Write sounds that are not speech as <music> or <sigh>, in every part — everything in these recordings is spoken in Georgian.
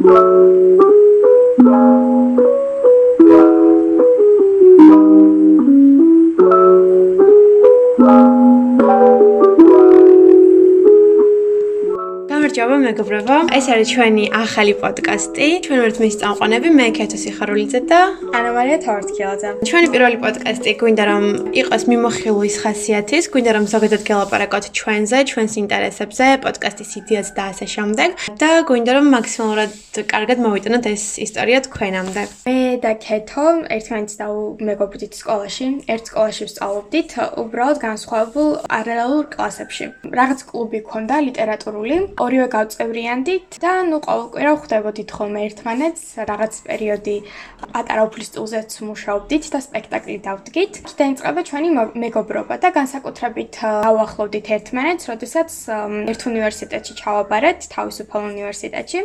Thank you. გამარჯობა მეგობრებო. ეს არის ჩვენი ახალი პოდკასტი. ჩვენ ვართ მის წამყვანები, მე ქეთო სიხარულიძე და ანა მარია თორთქილაძე. ჩვენი პირველი პოდკასტი გვინდა რომ იყოს მიმოხილვის ხასიათის, გვინდა რომ ზოგადად გელაპარაკოთ ჩვენზე, ჩვენს ინტერესებზე, პოდკასტის იდეაზე და ასე შემდეგ და გვინდა რომ მაქსიმალურად კარგად მოვიტანოთ ეს ისტორია თქვენამდე. მე და ქეთო ერთმანეთს და მეგობრით სკოლაში, ერთ სკოლაში ვსწავლობდით, უბრალოდ განსხვავებულ პარალელურ კლასებში. რაღაც კლუბი ქონდა ლიტერატურული, ორივე გავწევრიანდით და ნუ ყოველკვირა ხვდებოდით ხოლმე ერთმანეთს, რაღაც პერიოდი პატარა უფლის წულზეც მუშაობდით და სპექტაკლი დავდგით. დაიწყება ჩვენი მეგობრობა და განსაკუთრებით გავახლოვდით ერთმანეთს, როდესაც ერთ უნივერსიტეტში ჩავაბარეთ, თავისუფალ უნივერსიტეტში.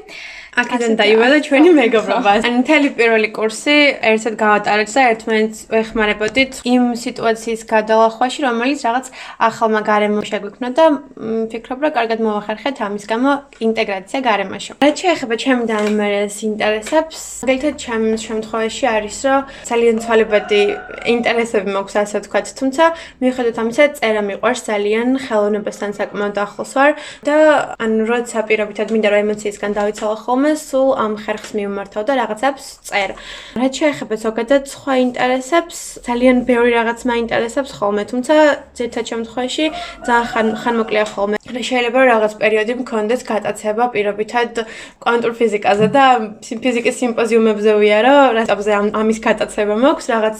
აქედან დაივალა ჩვენი <laughs> მეგობრობა. <laughs> ან მთელი პირველი კურსი ერთად გავატარეთ და ერთმანეთს ვეხმარებოდით იმ სიტუაციის გადალახვაში, რომელიც რაღაც ახალმა გარემო შეგვიქმნა და ვფიქრობ, რომ კარგად მოვახერხეთ ამის გამო ინტეგრაცია გარემოში. რაც შეეხება ჩემი დაემერეს ინტერესებს, მაგალითად ჩემს შემთხვევაში არის, რომ ძალიან ცვალებადი ინტერესები მაქვს, ასე ვთქვათ, თუმცა მიუხედავად ამისა, წერა მიყვარს ძალიან, ხელოვნებასთან საკმაოდ ახლოს ვარ და ანუ როცა პირობითად მინდა რომ ემოციისგან დავიცალო ხოლმე, სულ ამ ხერხს მიმართავ და რაღაცებს წერ. რაც შეეხება ზოგადად სხვა ინტერესებს, ძალიან ბევრი რაღაც მაინტერესებს ხოლმე, თუმცა ზეთა შემთხვევაში ძალიან ხანმოკლეა ხოლმე. შეიძლება რაღაც პერიოდი მქონდეს გატაცება პირობითად კვანტურ ფიზიკაზე და ფიზიკის სიმპოზიუმებზე ვიარო, რატომზე ამის გატაცება მაქვს რაღაც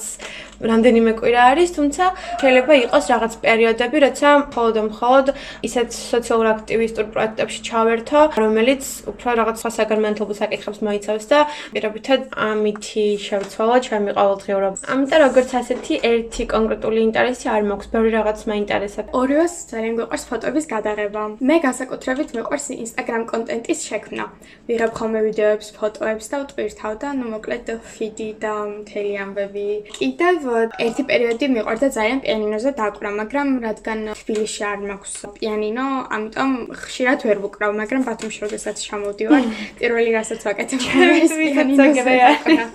რამდენიმე კვირა არის, თუმცა შეიძლება იყოს რაღაც პერიოდები, როცა მხოლოდ მხოლოდ ისეთ სოციალურ აქტივისტურ პროექტებში ჩავერთო, რომელიც უფრო რაღაც სხვა საგანმანათლებლო საკითხებს მოიცავს და პირობითად ამითი შევცვალო ჩემი ყოველდღიურობა. ამიტომ როგორც ასეთი ერთი კონკრეტული ინტერესი არ მაქვს, ბევრი რაღაც მაინტერესებს. ორივეს ძალიან გვიყვარს ფოტოების გადაღება. მე განსაკუთრებით მეყვარს Instagram კონტენტის შექმნა. ვიღებ ხოლმე ვიდეოებს, ფოტოებს და ვტვირთავ და ნუ მოკლედ ფიდი და მთელი ამბები. კიდევ ერთი პერიოდი მიყვარდა ძალიან პიანინოზე დაკვრა, მაგრამ რადგან თბილისში არ მაქვს პიანინო, ამიტომ ხშირად ვერ ვუკრავ, მაგრამ ბათუმში როდესაც ჩამოვდივარ, <laughs> პირველი რასაც ვაკეთებ, <laughs> ის პიანინოზე.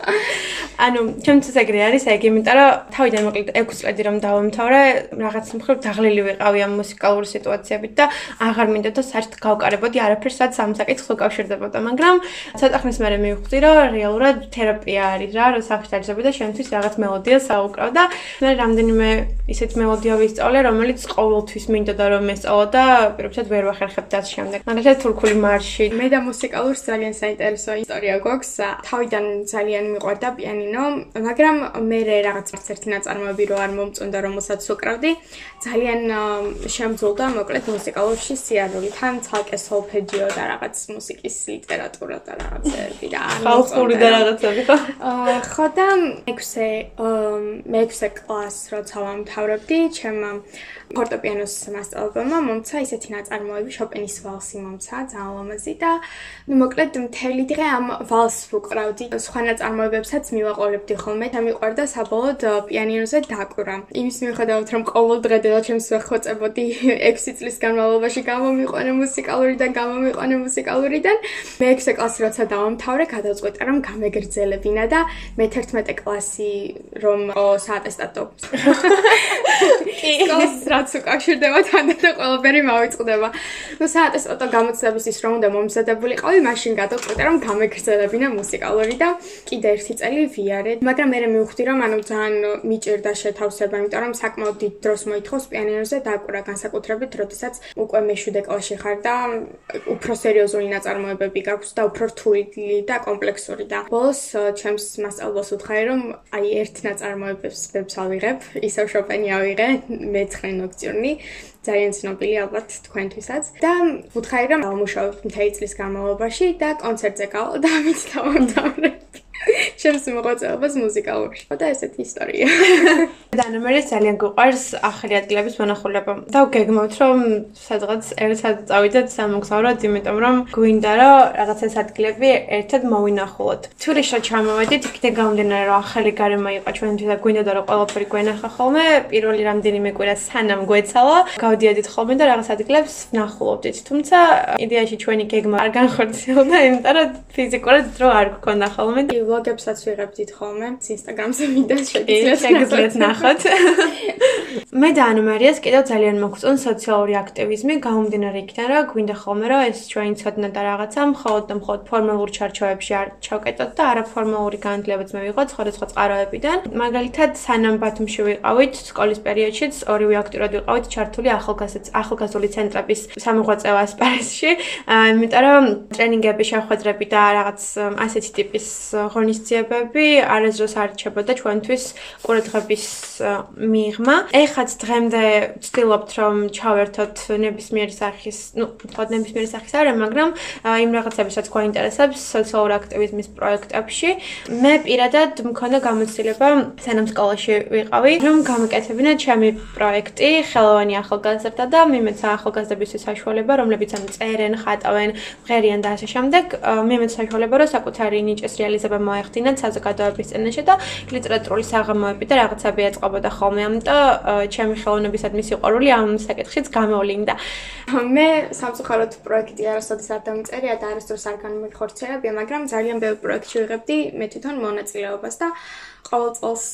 <laughs> ანუ ჩემთვის ეგრე არის, ეგ იმიტომ რომ თავიდან მოკლედ 6 წელი რომ დავამთავრე, რაღაც მხრივ დაღლილი ვიყავი ამ მუსიკალური სიტუაციებით და აღარ მინდოდა საერთოდ გავკარებოდი არაფერს, რაც ამ საკითხს უკავშირდებოდა, მაგრამ ცოტა ხნის მერე მივხვდი, რომ რეალურად თერაპია არის რა, რომ საფრთხე დაჯდება და შემთთვის რაღაც მელოდიას უკრავ და მე რამდენიმე ისეთ მელოდია ვისწავლე, რომელიც ყოველთვის მინდოდა რომ ესწავლო და პირობითად ვერ ვახერხებ და შემდეგ. მაგალითად თურქული მარში. მე და მუსიკალურს ძალიან საინტერესო ისტორია გვაქვს. თავიდან ძალიან მიყვარდა პიანინო, მაგრამ მე რაღაც ერთი ნაწარმოები რო არ მომწონდა რომელსაც უკრავდი, ძალიან შემძლდა მოკლედ მუსიკალურში სიარული. თან ცალკე სოლფეჯიო და რაღაც მუსიკის ლიტერატურა და რაღაცები და ხალხური და რაღაცები ხო? აა ხო და ექვსე მეექვსე კლასს როცა ვამთავრებდი, ჩემმა ფორტეპიანოს მასწავლებელმა მომცა ისეთი ნაწარმოები, შოპენის ვალსი მომცა, ძალიან ლამაზი და ну მოკლედ მთელი დღე ამ ვალსს ვუკრავდი. სხვა ნაწარმოებებსაც მივაყოლებდი ხოლმე და მიყვარდა საბოლოოდ პიანინოზე დაკვრა. იმის მიუხედავად რომ ყოველ დღე დედა ჩემს ვეხოცებოდი 6 <laughs> წლის განმავლობაში გამომიყვანე მუსიკალურიდან, გამომიყვანე მუსიკალურიდან, მე-6 კლასი როცა დავამთავრე, გადავწყვეტა რომ გამეგრძელებინა და მე-11 კლასი რომ საატესტატო კი რაც უკავშირდება თან და ყველაფერი მოვიწყდება. ნუ საატესტატო გამოცდების ის რომ უნდა მომზადებულიყავი, მაშინ გადავწყვეტე რომ გამეგრძელებინა მუსიკალური და კიდე ერთი წელი ვიარე. მაგრამ მე მივხვდი რომ ანუ ძალიან მიჭირდა შეთავსება, იმიტომ რომ საკმაოდ დიდ დროს მოითხოვს პიანინოზე დაკვრა განსაკუთრებით, როდესაც უკვე მეშვიდე კლასში ხარ და უფრო სერიოზული ნაწარმოებები გაქვს და უფრო რთული და კომპლექსური და ბოლოს ჩემს მასწავლებლს ვთხარი რომ აი ერთ ნაწარმოებებს ვებს ავიღებ, ისევ შოპენი ავიღე, მეცხრე ნოქციურნი, ძალიან ცნობილი ალბათ თქვენთვისაც და ვუთხარი რომ ამუშავებ მთელი წლის განმავლობაში და კონცერტზე გავალ <laughs> და ამით დავამთავრებ. შენს მოღვაწეობას მუსიკალურში. და ესეთი ისტორია. და ნომერი ძალიან გვყარს ახალი ადგილების მონახულება. და გეგმავთ რომ სადღაც ერთად წავიდეთ სამოგზაუროდ, იმიტომ რომ გვინდა რომ რაღაც ეს ადგილები ერთად მოვინახულოთ. თუ რიშა ჩამოვედით, იქიდან გამომდინარე რომ ახალი გარემო იყო ჩვენთვის და გვინდა რომ ყველაფერი გვენახა ხოლმე, პირველი რამდენიმე კვირა სანამ გვეცალა, გავდიოდით ხოლმე და რაღაც ადგილებს ნახულობდით. თუმცა იდეაში ჩვენი გეგმა არ განხორციელდა, იმიტომ რომ ფიზიკურად დრო არ გქონდა ხოლმე. ვლოგებსაც ვიღებდით ხოლმე Instagram-ზე მინდა შეგიძლიათ ნახოთ. მე და ანა მარიას კიდევ ძალიან მოგწონ სოციალური აქტივიზმი, გამომდინარე იქიდან, რომ გვინდა ხოლმე რომ ეს ჩვენი ცოდნა და რაღაცა მხოლოდ და მხოლოდ ფორმალურ ჩარჩოებში არ ჩავკეტოთ და არაფორმალური განათლებაც მე ვიღოთ სხვადასხვა წყაროებიდან. მაგალითად, სანამ ბათუმში ვიყავით, სკოლის პერიოდშიც ორივე აქტიურად ვიყავით ჩართული ახალგაზრდული ცენტრების სამოღვაწეო ასპარეზში. იმიტომ რომ ტრენინგები, შეხვედრები და რაღაც ასეთი ტიპის ღონისძიებები არასდროს არ რჩებოდა ჩვენთვის ყურადღების მიღმა. ეხაც დღემდე ვცდილობთ რომ ჩავერთოთ ნებისმიერი სახის, ну, თქო ნებისმიერი სახის არა, მაგრამ იმ რაღაცებისაც გვაინტერესებს სოციალური აქტივიზმის პროექტებში. მე პირადად მქონდა გამოცდილება სანამ სკოლაში ვიყავი, რომ გამოკეთებინა ჩემი პროექტი ხელოვანი ახალგაზრდა და მიმეცა ახალგაზრდებისთვის საშუალება, რომლებიც ამ წერენ, ხატავენ, ღერიან და ასე შემდეგ. მიმეცა საშუალება, რომ საკუთარი ნიჭის რეალიზება მოეხდინათ საზოგადოების წინაშე და ლიტერატურული საღამოები და რაღაცები ეწყობოდა ხოლმე. ამიტომ ჩემი ხელოვნებისადმი სიყვარული ამ საკითხშიც გამოვლინდა. მე სამწუხაროდ პროექტი არასოდეს არ დამწერია და არასდროს არ განმეხორციელებია, მაგრამ ძალიან ბევრ პროექტში ვიღებდი მე თვითონ მონაწილეობას და ყოველ წელს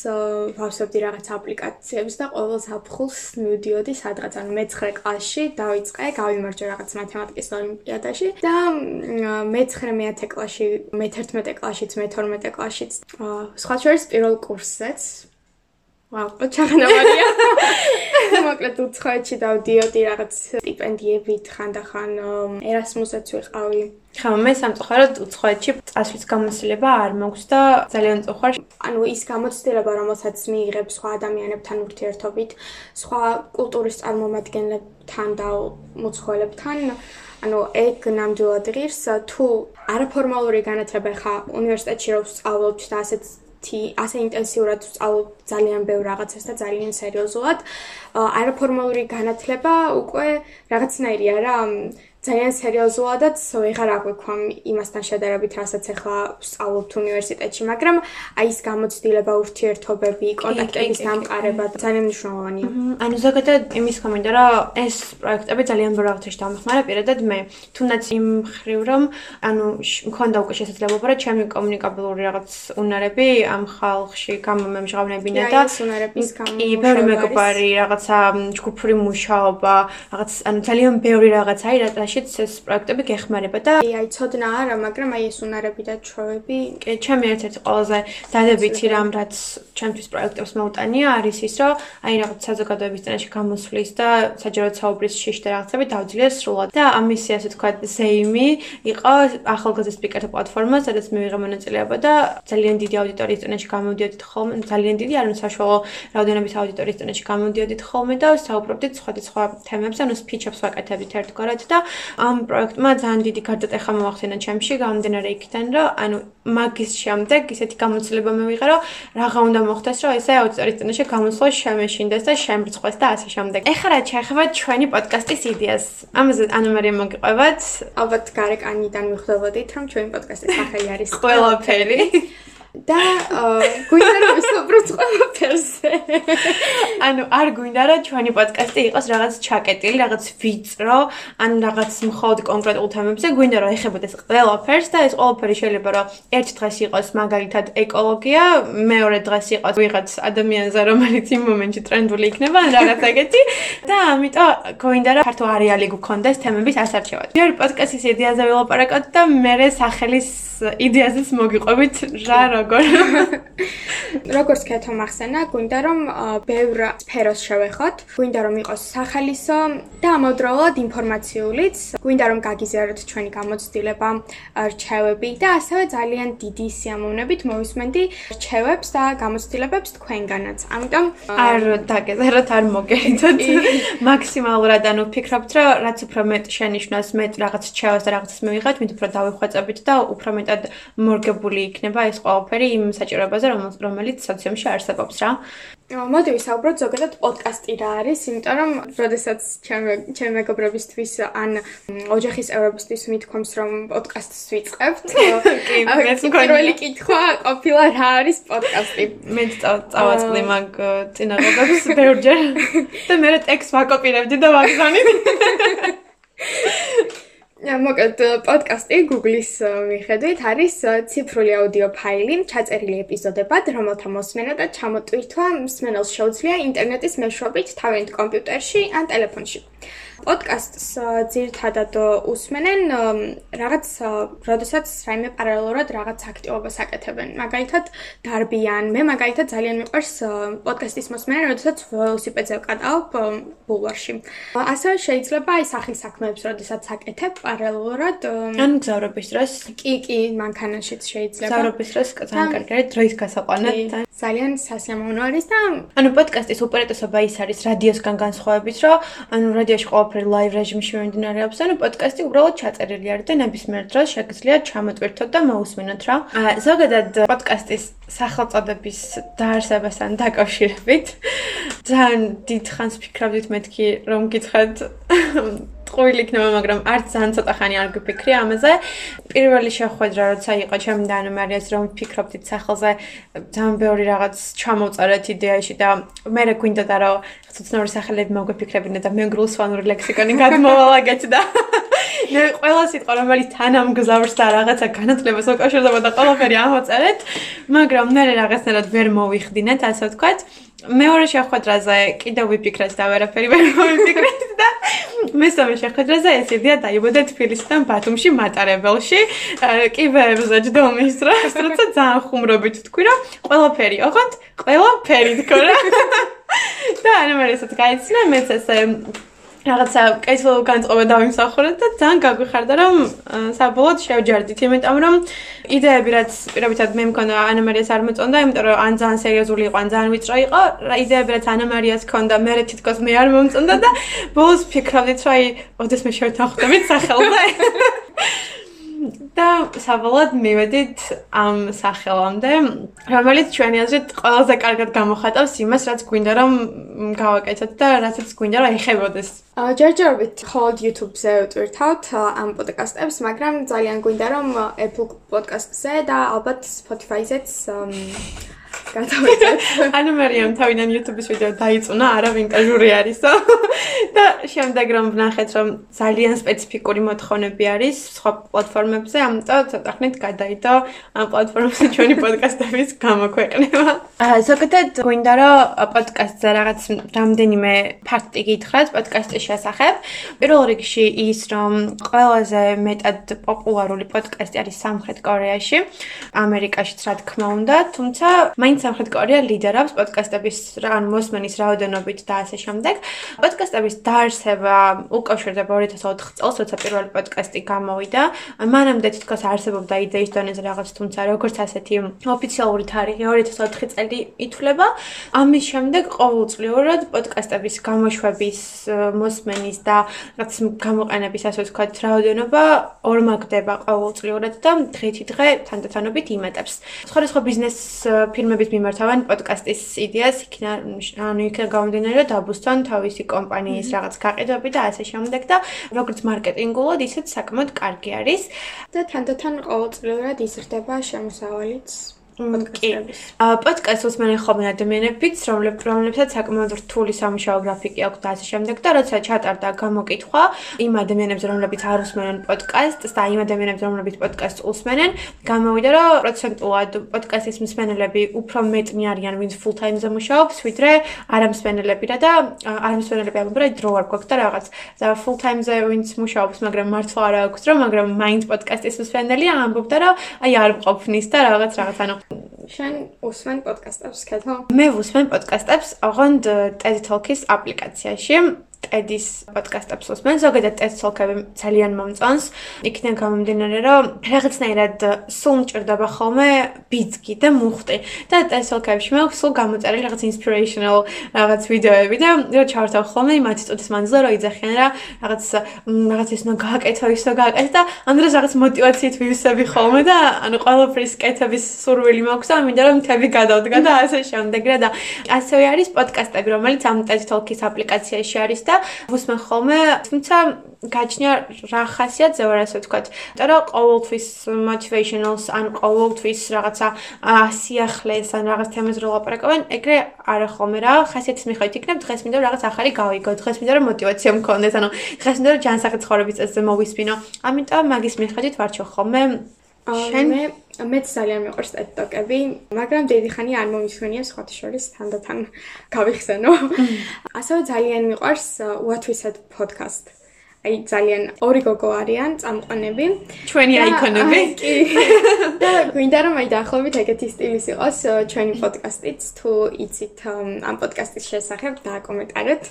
ვავსებდი რაღაც აპლიკაციებს და ყოველ საფხულს მივდიოდი სადღაც ანუ მე-9 კლასში დავიწყე, გავიმარჯვე რაღაც მათემატიკის ოლიმპიადაში და მე-9-10 კლასში, მე-11 კლასშიც, მე-12 კლასშიც სხვა შორის პირველ კურსზეც ვაუ, ჩაღნავარია. მოკლედ უცხოეთში დავდიოდი რაღაც სტიპენდიებით ხანდახან ერასმუსეც ვიყავი. ხა მე სამწუხაროდ უცხოეთში წასვლის გამოცდილება არ მაქვს და ძალიან წუხარ. ანუ ის გამოცდილება, რომელსაც მიიღებ სხვა ადამიანებთან ურთიერთობით, სხვა კულტურის წარმომადგენლებთან და მოცხოველებთან, ანუ ეგ ნამდვილად ღირს თუ არაფორმალური განათლება ხა უნივერსიტეტში რო ვსწავლობთ და ასეთ ერთი ასე ინტენსიურად ვსწავლობ ძალიან ბევრ რაღაცას და ძალიან სერიოზულად. არაფორმალური განათლება უკვე რაღაცნაირია რა. ძალიან სერიოზულადაც ვეღარ აღვიქვამ იმასთან შედარებით, რასაც ახლა ვსწავლობთ უნივერსიტეტში, მაგრამ აი ეს გამოცდილება, ურთიერთობები, კონტაქტების დამყარება ძალიან მნიშვნელოვანია. ანუ ზოგადად იმის კომენტა, რომ ეს პროექტები ძალიან ბევრ დამხმარა პირადად მე. თუნდაც იმ ხრივ რომ ანუ მქონდა უკვე შესაძლებლობა, რომ ჩემი კომუნიკაბილური რაღაც უნარები ამ ხალხში გამომემჟღავნებინა და ეს უნარების გამო კი, ბევრი მეგობარი, რაღაცა ჯგუფური მუშაობა, რაღაც ანუ ძალიან ბევრი რაღაცა აი რა შიც ეს პროექტები გეხმარება და აი ცოდნა არა, მაგრამ აი ეს უნარები და ჩვევები, კი, ჩემი ერთ-ერთი ყველაზე დადებითი რამ, რაც ჩემთვის პროექტებს მოუტანია, არის ის, რომ აი რაღაც საზოგადოების წინაშე გამოსვლის და საჯარო საუბრის შიშ და რაღაცები დავძლიე სრულად. და ამისი ასე თქვა ზეიმი იყო ახალგაზრდა სპიკერთა პლატფორმა, სადაც მე ვიღე მონაწილეობა და ძალიან დიდი აუდიტორიის წინაშე გამოდიოდით ხოლმე, ძალიან დიდი, ანუ საშუალო რაოდენობის აუდიტორიის წინაშე გამოდიოდით ხოლმე და საუბრობდით სხვადასხვა თემებზე, ანუ სპიჩებს ვაკეთებდით ერთგვარად და ამ პროექტმა ძალიან დიდი გარდატეხა მოახდინა ჩემში, გამომდინარე იქიდან, რომ ანუ მაგის შემდეგ ისეთი გამოცდილება მივიღე, რომ რაღა უნდა მოხდეს, რომ ესე აუდიტორიის წინაშე გამოსვლა შემეშინდეს და შემრცხვეს და ასე შემდეგ. ეხლა რა ჩაეხება ჩვენი პოდკასტის იდეას? ამაზე ანუ მე მოგიყვებათ, ალბათ გარეკანიდან მიხვდებოდით, რომ ჩვენი პოდკასტის სახელი არის <laughs> ყველაფერი. და გვინდა რომ ვისაუბროთ ყველაფერზე. ანუ არ გვინდა რომ ჩვენი პოდკასტი იყოს რაღაც ჩაკეტილი, რაღაც ვიწრო, ან რაღაც მხოლოდ კონკრეტულ თემებზე, გვინდა რომ ეხებოდეს ყველაფერს და ეს ყველაფერი შეიძლება რომ ერთ დღეს იყოს მაგალითად ეკოლოგია, მეორე დღეს იყოს ვიღაც ადამიანზე, რომელიც იმ მომენტში ტრენდული იქნება, ან რაღაც ეგეთი და ამიტომ გვინდა რომ ფართო არეალი გქონდეს თემების ასარჩევად. მე პოდკასტის იდეაზე ვილაპარაკოთ და მე სახელის იდეაზეც მოგიყვებით რა როგორ როგორც კეთო მახსენა გვინდა რომ ბევრ სფეროს შევეხოთ. გვინდა რომ იყოს სახალისო და ამავდროულად ინფორმაციულიც. გვინდა რომ გაგიზიაროთ ჩვენი გამოცდილება რჩევები და ასევე ძალიან დიდი სიამოვნებით მოვისმენდი რჩევებს და გამოცდილებებს თქვენგანაც. ამიტომ არ დაგეზაროთ არ მოგერიდოთ მაქსიმალურად ანუ ფიქრობთ რომ რაც უფრო მეტ შენიშნოს მეტ რაღაც რჩევას და რაღაცას მივიღეთ მით უფრო დავიხვეწებით და უფრო მეტად მორგებული იქნება ეს ყველაფერი ყველაფერი იმ საჭიროებაზე, რომელიც სოციუმში არსებობს რა. მოდი ვისაუბროთ ზოგადად პოდკასტი რა არის, იმიტომ რომ როდესაც ჩემი ჩემი მეგობრებისთვის ან ოჯახის წევრებისთვის მithkoms რომ პოდკასტს ვიწყებთ, <laughs> კი, მეც პირველი კითხვა ყოფილა რა არის პოდკასტი. <laughs> მე წავაწყდი მაგ წინაღობებს ბევრჯერ <laughs> და მე ტექსტ ვაკოპირებდი და ვაგზავნით. მოკლედ პოდკასტი Google-ის მიხედვით არის ციფრული აუდიო ფაილი, ჩაწერილი ეპიზოდებად, რომელთა მოსმენა და ჩამოტვირთვა მსმენელს შეუძლია ინტერნეტის მეშვეობით თავიანთ კომპიუტერში ან ტელეფონში. პოდკასტს ძირთადად უსმენენ რაღაც როდესაც რაიმე პარალელურად რაღაც აქტივობას აკეთებენ. მაგალითად, დარბიან. მე მაგალითად ძალიან მიყვარს პოდკასტის მოსმენა, როდესაც ველოსიპედზე ვკატავ ბულვარში. ასევე შეიძლება აი სახლის საქმეებს როდესაც აკეთებ პარალელურად. ან გზავრობის დროს? კი, კი, მანქანაშიც შეიძლება. გზავრობის დროს ძალიან კარგი არის დროის გასაყვანად. ძალიან სასიამოვნო არის და ანუ პოდკასტის უპირატესობა ის არის რადიოსგან განსხვავებით, რომ ანუ რადიოში ყოველფერი ლაივ რეჟიმში მიმდინარეობს, ანუ პოდკასტი უბრალოდ ჩაწერილი არის და ნებისმიერ დროს შეგიძლიათ ჩამოტვირთოთ და მოусმინოთ რა. ზოგადად პოდკასტის სახელწოდების დაარსებასთან დაკავშირებით ძალიან დიდ ხანს ფიქრობდით მეთქი რომ გითხრათ <laughs> ტყუილი იქნება, მაგრამ არც ძალიან ცოტა ხანი არ გიფიქრი ამაზე. პირველი შეხვედრა როცა იყო ჩემი და ანომალიას რომ ფიქრობდით სახელზე, ძალიან ბევრი რაღაც ჩამოვწერეთ იდეაში და მე რა გვინდა და რომ ცოტნაური სახელები მოგვიფიქრებინა და მე ინგლისური ლექსიკონი გადმოვალაგეთ და <laughs> მე ყველა სიტყვა რომელიც თანამგზავრს და რაღაცა განათლებას უკავშირდება და ყველაფერი ამოწერეთ, მაგრამ მე რაღაცნაირად ვერ მოვიხდინეთ, ასე ვთქვათ. მეორე შეხვედრაზე კიდევ ვიფიქრეთ და ვერაფერი ვერ მოვიფიქრეთ და მესამე შეხვედრაზე ეს იდეა დაიბადა თბილისიდან ბათუმში მატარებელში. კიბეებზე ჯდომის დროს, როცა ძალიან ხუმრობით თქვი რა, ყველაფერი, ოღონდ ყველაფერი თქო რა. <laughs> და ანუ მე ესეც გაიცნე, მეც ესე რაღაცა კეთილ განწყობა დავიმსახურე და ძალიან გაგვიხარდა რომ საბოლოოდ შევჯარდით. იმიტომ რომ იდეები რაც პირობითად მე მქონდა ანამარიას არ მოწონდა იმიტომ რომ ან ძალიან სერიოზული იყო ან ძალიან ვიწრო იყო იდეები რაც ანამარიას ქონდა მე თითქოს მე არ მომწონდა და ბოლოს ფიქრობდით რომ აი ოდეს მე შევთანხმდებით სახელზე და საბოლოოდ მივედით ამ სახელამდე, რომელიც ჩვენი აზრით ყველაზე კარგად გამოხატავს იმას, რაც გვინდა რომ გავაკეთოთ და რასაც გვინდა რომ ეხებოდეს. ჯერჯერობით ხოლმე YouTube-ზე ვტვირთავთ ამ პოდკასტებს, მაგრამ ძალიან გვინდა რომ Apple Podcast-ზე და ალბათ Spotify-ზეც გადავიდეთ. <laughs> ანუ მარიამ თავიდან YouTube-ის ვიდეო დაიწუნა, არავინ კაჟური არისო. <laughs> და შემდეგ რომ ვნახეთ, რომ ძალიან სპეციფიკური მოთხოვნები არის სხვა პლატფორმებზე, ამიტომ ცოტა ხნით გადაიდო ამ პლატფორმებზე ჩვენი პოდკასტების გამოქვეყნება. აა ზოგადად გვინდა რომ პოდკასტზე რაღაც რამდენიმე ფაქტი გითხრათ პოდკასტის შესახებ. პირველ რიგში ის, რომ ყველაზე მეტად პოპულარული პოდკასტი არის სამხრეთ კორეაში, ამერიკაშიც რა თქმა უნდა, თუმცა მაინც სამხრეთ კორეა ლიდერობს პოდკასტების ან მოსმენის რაოდენობით და ასე შემდეგ. პოდკასტების დაარსება უკავშირდება 2004 წელს, როცა პირველი პოდკასტი გამოვიდა. მანამდე თითქოს არსებობდა იდეის დონეზე რაღაც, თუმცა როგორც ასეთი ოფიციალური თარიღი 2004 წელი ითვლება. ამის შემდეგ ყოველწლიურად პოდკასტების გამოშვების, მოსმენის და რაღაც გამოყენების ასე ვთქვათ, რაოდენობა ორმაგდება ყოველწლიურად და დღითი დღე თანდათანობით იმატებს. სხვადასხვა ბიზნეს ფირმების მიმართავენ პოდკასტის იდეას, იქნა ანუ იქნა გამომდინარე რომ დაბუსტონ თავისი კომპანიის რაღაც გაყიდვები და ასე შემდეგ და როგორც მარკეტინგულად, ისეც საკმაოდ კარგი არის. და თანდათან ყოველწლიურად იზრდება შემოსავალიც პოდკასტების. პოდკასტს მე ხომ ადამიანებიც, რომლებსაც საკმაოდ რთული სამუშაო გრაფიკი აქვს და ასე შემდეგ და როცა ჩატარდა გამოკითხვა იმ ადამიანებს, რომლებიც არ უსმენენ პოდკასტს და იმ ადამიანებს, რომლებიც პოდკასტს უსმენენ, გამოვიდა, რომ პროცენტულად პოდკასტის მსმენელები უფრო მეტნი არიან, ვინც full time-ზე მუშაობს, ვიდრე არამსმენელები და არ მსმენელები ამბობენ, რომ დრო არ გვაქვს და რაღაც. და full time-ზე ვინც მუშაობს, მაგრამ მართლა არ აქვს დრო, მაგრამ მაინც პოდკასტის მსმენელია, ამბობდა, რომ აი არ მყოფნის და რაღაც რაღაც ანუ შენ უსმენ პოდკასტებს, ქეთო? მე უსმენ პოდკასტებს, ოღონდ TED Talk-ის აპლიკაციაში. ტედის პოდკასტებს უსმენ. ზოგადად ტედ სოლკები ძალიან მომწონს. იქიდან გამომდინარე, რომ რაღაცნაირად სულ მჭირდება ხოლმე ბიძგი და მუხტი. და ტედ სოლკებში მე სულ გამოწერილი რაღაც inspirational რაღაც ვიდეოები და რა ჩავართავ ხოლმე 10 წუთის მანძილზე რომ იძახიან რა რაღაც რაღაც ისნო გააკეთო, ისო გააკეთე და ამ დროს რაღაც мотиваციით ვივსები ხოლმე და ანუ ყველაფრის კეთების სურვილი მაქვს და მინდა რომ მთები გადავდგა და ასე შემდეგ რა და ასევე არის პოდკასტები, რომელიც ამ ტედ სოლკის აპლიკაციაში არის და და ვუსმენ ხოლმე, თუმცა გაჩნია რა ხასიათზე ვარ ასე ვთქვათ. იმიტომ რომ ყოველთვის motivationals ან ყოველთვის რაღაცა სიახლეს ან რაღაც თემაზე ლაპარაკობენ, ეგრე არა ხოლმე რა, ხასიათის მიხედვით იქნებ დღეს მინდა რაღაც ახალი გავიგო, დღეს მინდა რომ мотиваცია მქონდეს, ანუ დღეს მინდა რომ ჯანსაღი ცხოვრების წესზე მოვისმინო. ამიტომ მაგის მიხედვით ვარჩევ ხოლმე. შენ მე მეც ძალიან მიყვარს TikTok-ები, მაგრამ დიდი ხანი არ მომისვენია სხვათა შორის თანდათან გავიხსენო. <laughs> ასევე ძალიან მიყვარს What We Said podcast. აი ძალიან ორი გოგო არიან წამყვანები. ჩვენი აიკონები. <laughs> კი. და გვინდა რომ აი დაახლოებით ეგეთი სტილის იყოს ჩვენი <laughs> პოდკასტიც თუ იცით ამ პოდკასტის შესახებ დააკომენტარეთ.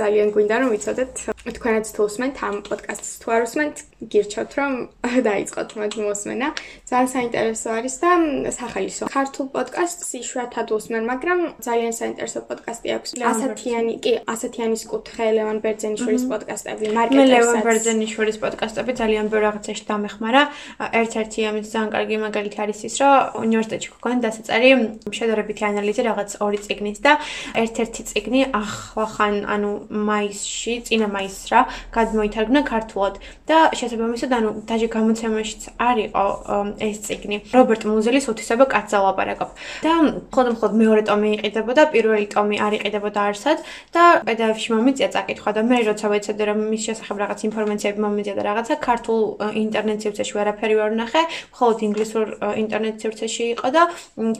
ძალიან გვინდა რომ ვიცოდეთ თქვენაც თუ უსმენთ ამ პოდკასტს თუ არ უსმენთ, გირჩევთ რომ <laughs> დაიწყოთ მათ მოსმენა. ძალიან საინტერესო არის და სახალისო. ქართულ პოდკასტს იშვიათად უსმენ, მაგრამ ძალიან საინტერესო პოდკასტი აქვს. ასათიანი, კი, ასათიანის კუთხე ლევან ბერძენიშვილის პოდკასტები, მარკეტინგ ლევან ბერძენიშვილის პოდკასტები ძალიან ბევრ რაღაცაში დამეხმარა. ერთ-ერთი ამის ძალიან კარგი მაგალითი არის ის, რომ უნივერსიტეტში გქონდა დასაწერი შედარებითი ანალიზი რაღაც ორი წიგნის და ერთ-ერთი წიგნი ახლახან, ანუ მაისში, წინა მაისს რა, გადმოითარგმნა ქართულად და შესაბამისად, ანუ დაჟე გამოცემაშიც არისო ეს წიგნი. რობერტ მუზელის უთისება კაცსა ლაპარაკობ. და ხოლმე მეორე ტომი იყიდებოდა, პირველი ტომი არ იყიდებოდა არსად და PDF-ში მომიწია წაკითხვა და მე როცა ვეცადე რომ მის შესახებ რაღაც ინფორმაციები მომეწია და რაღაცა ქართულ ინტერნეტ სივრცეში ვერაფერი ვერ ნახე, მხოლოდ ინგლისურ ინტერნეტ სივრცეში იყო და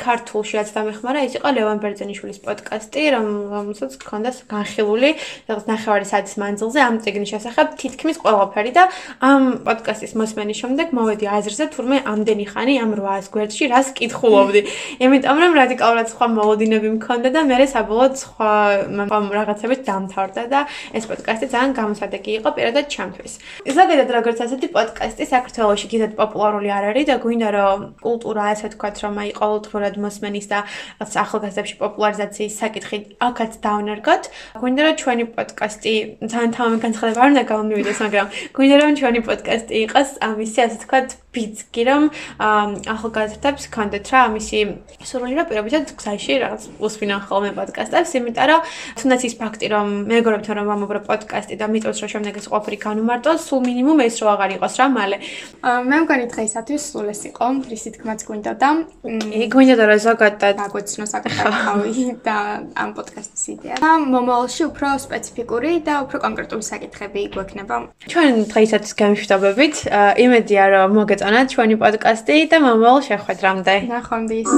ქართულშიაც დამეხმარა, ის იყო ლევან ბერძენიშვილის პოდკასტი, რომელსაც ჰქონდა განხილული რაღაც ნახევარი საათის მანძილზე ამ წიგნის შესახებ თითქმის ყველაფერი და ამ პოდკასტის მოსმენის შემდეგ მოვედი აზრზე, თურმე ამდენი ხანი ამ 800 გვერდში რას კითხულობდი. იმიტომ რომ რადიკალურად სხვა მოლოდინები მქონდა და მე საბოლოოდ სხვა რაღაცებით დამთავრდა და ეს პოდკასტი ძალიან გამოსადეგი იყო პირადად ჩემთვის. ზოგადად როგორც ასეთი პოდკასტი საქართველოში კიდევ პოპულარული არ არის და გვინდა რომ კულტურა ასე თქვათ რომ აი ყოველდღურად მოსმენის და ახალგაზრდებში პოპულარიზაციის საკითხი აქაც დავნერგოთ. გვინდა რომ ჩვენი პოდკასტი ძალიან თავი განცხადება არ უნდა გამომივიდეს, მაგრამ გვინდა რომ ჩვენი პოდკასტი იყოს ამისი ასე თქვათ ბიცკი რომ ახალგაზრდებს კონდეთ რა ამისი სურვილი რა პირობითად გზაში რაღაც უსვინან ხოლმე პოდკასტებს, იმიტომ რომ თუნდაც ის ფაქტი რომ მეგობრებთან რომ ვამობრა პოდკასტი და მიწოს რომ შემდეგ ეს ყოფილი განუმარტო, სულ მინიმუმ ეს რო აღარ იყოს რა მალე. მე მგონი დღეისათვის სულ ეს იყო, რის თქმაც გვინდა და ე გვინდა და რა ზოგადად დაგვეცნო საკუთარი <laughs> და ამ პოდკასტის იდეა. და მომავალში უფრო სპეციფიკური და უფრო კონკრეტული საკითხები გვექნება. ჩვენ დღეისათვის გამშვიდობებით. იმედია რომ მოგეწონათ ჩვენი პოდკასტი და მომავალ შეხვედრამდე. ნახვამდის.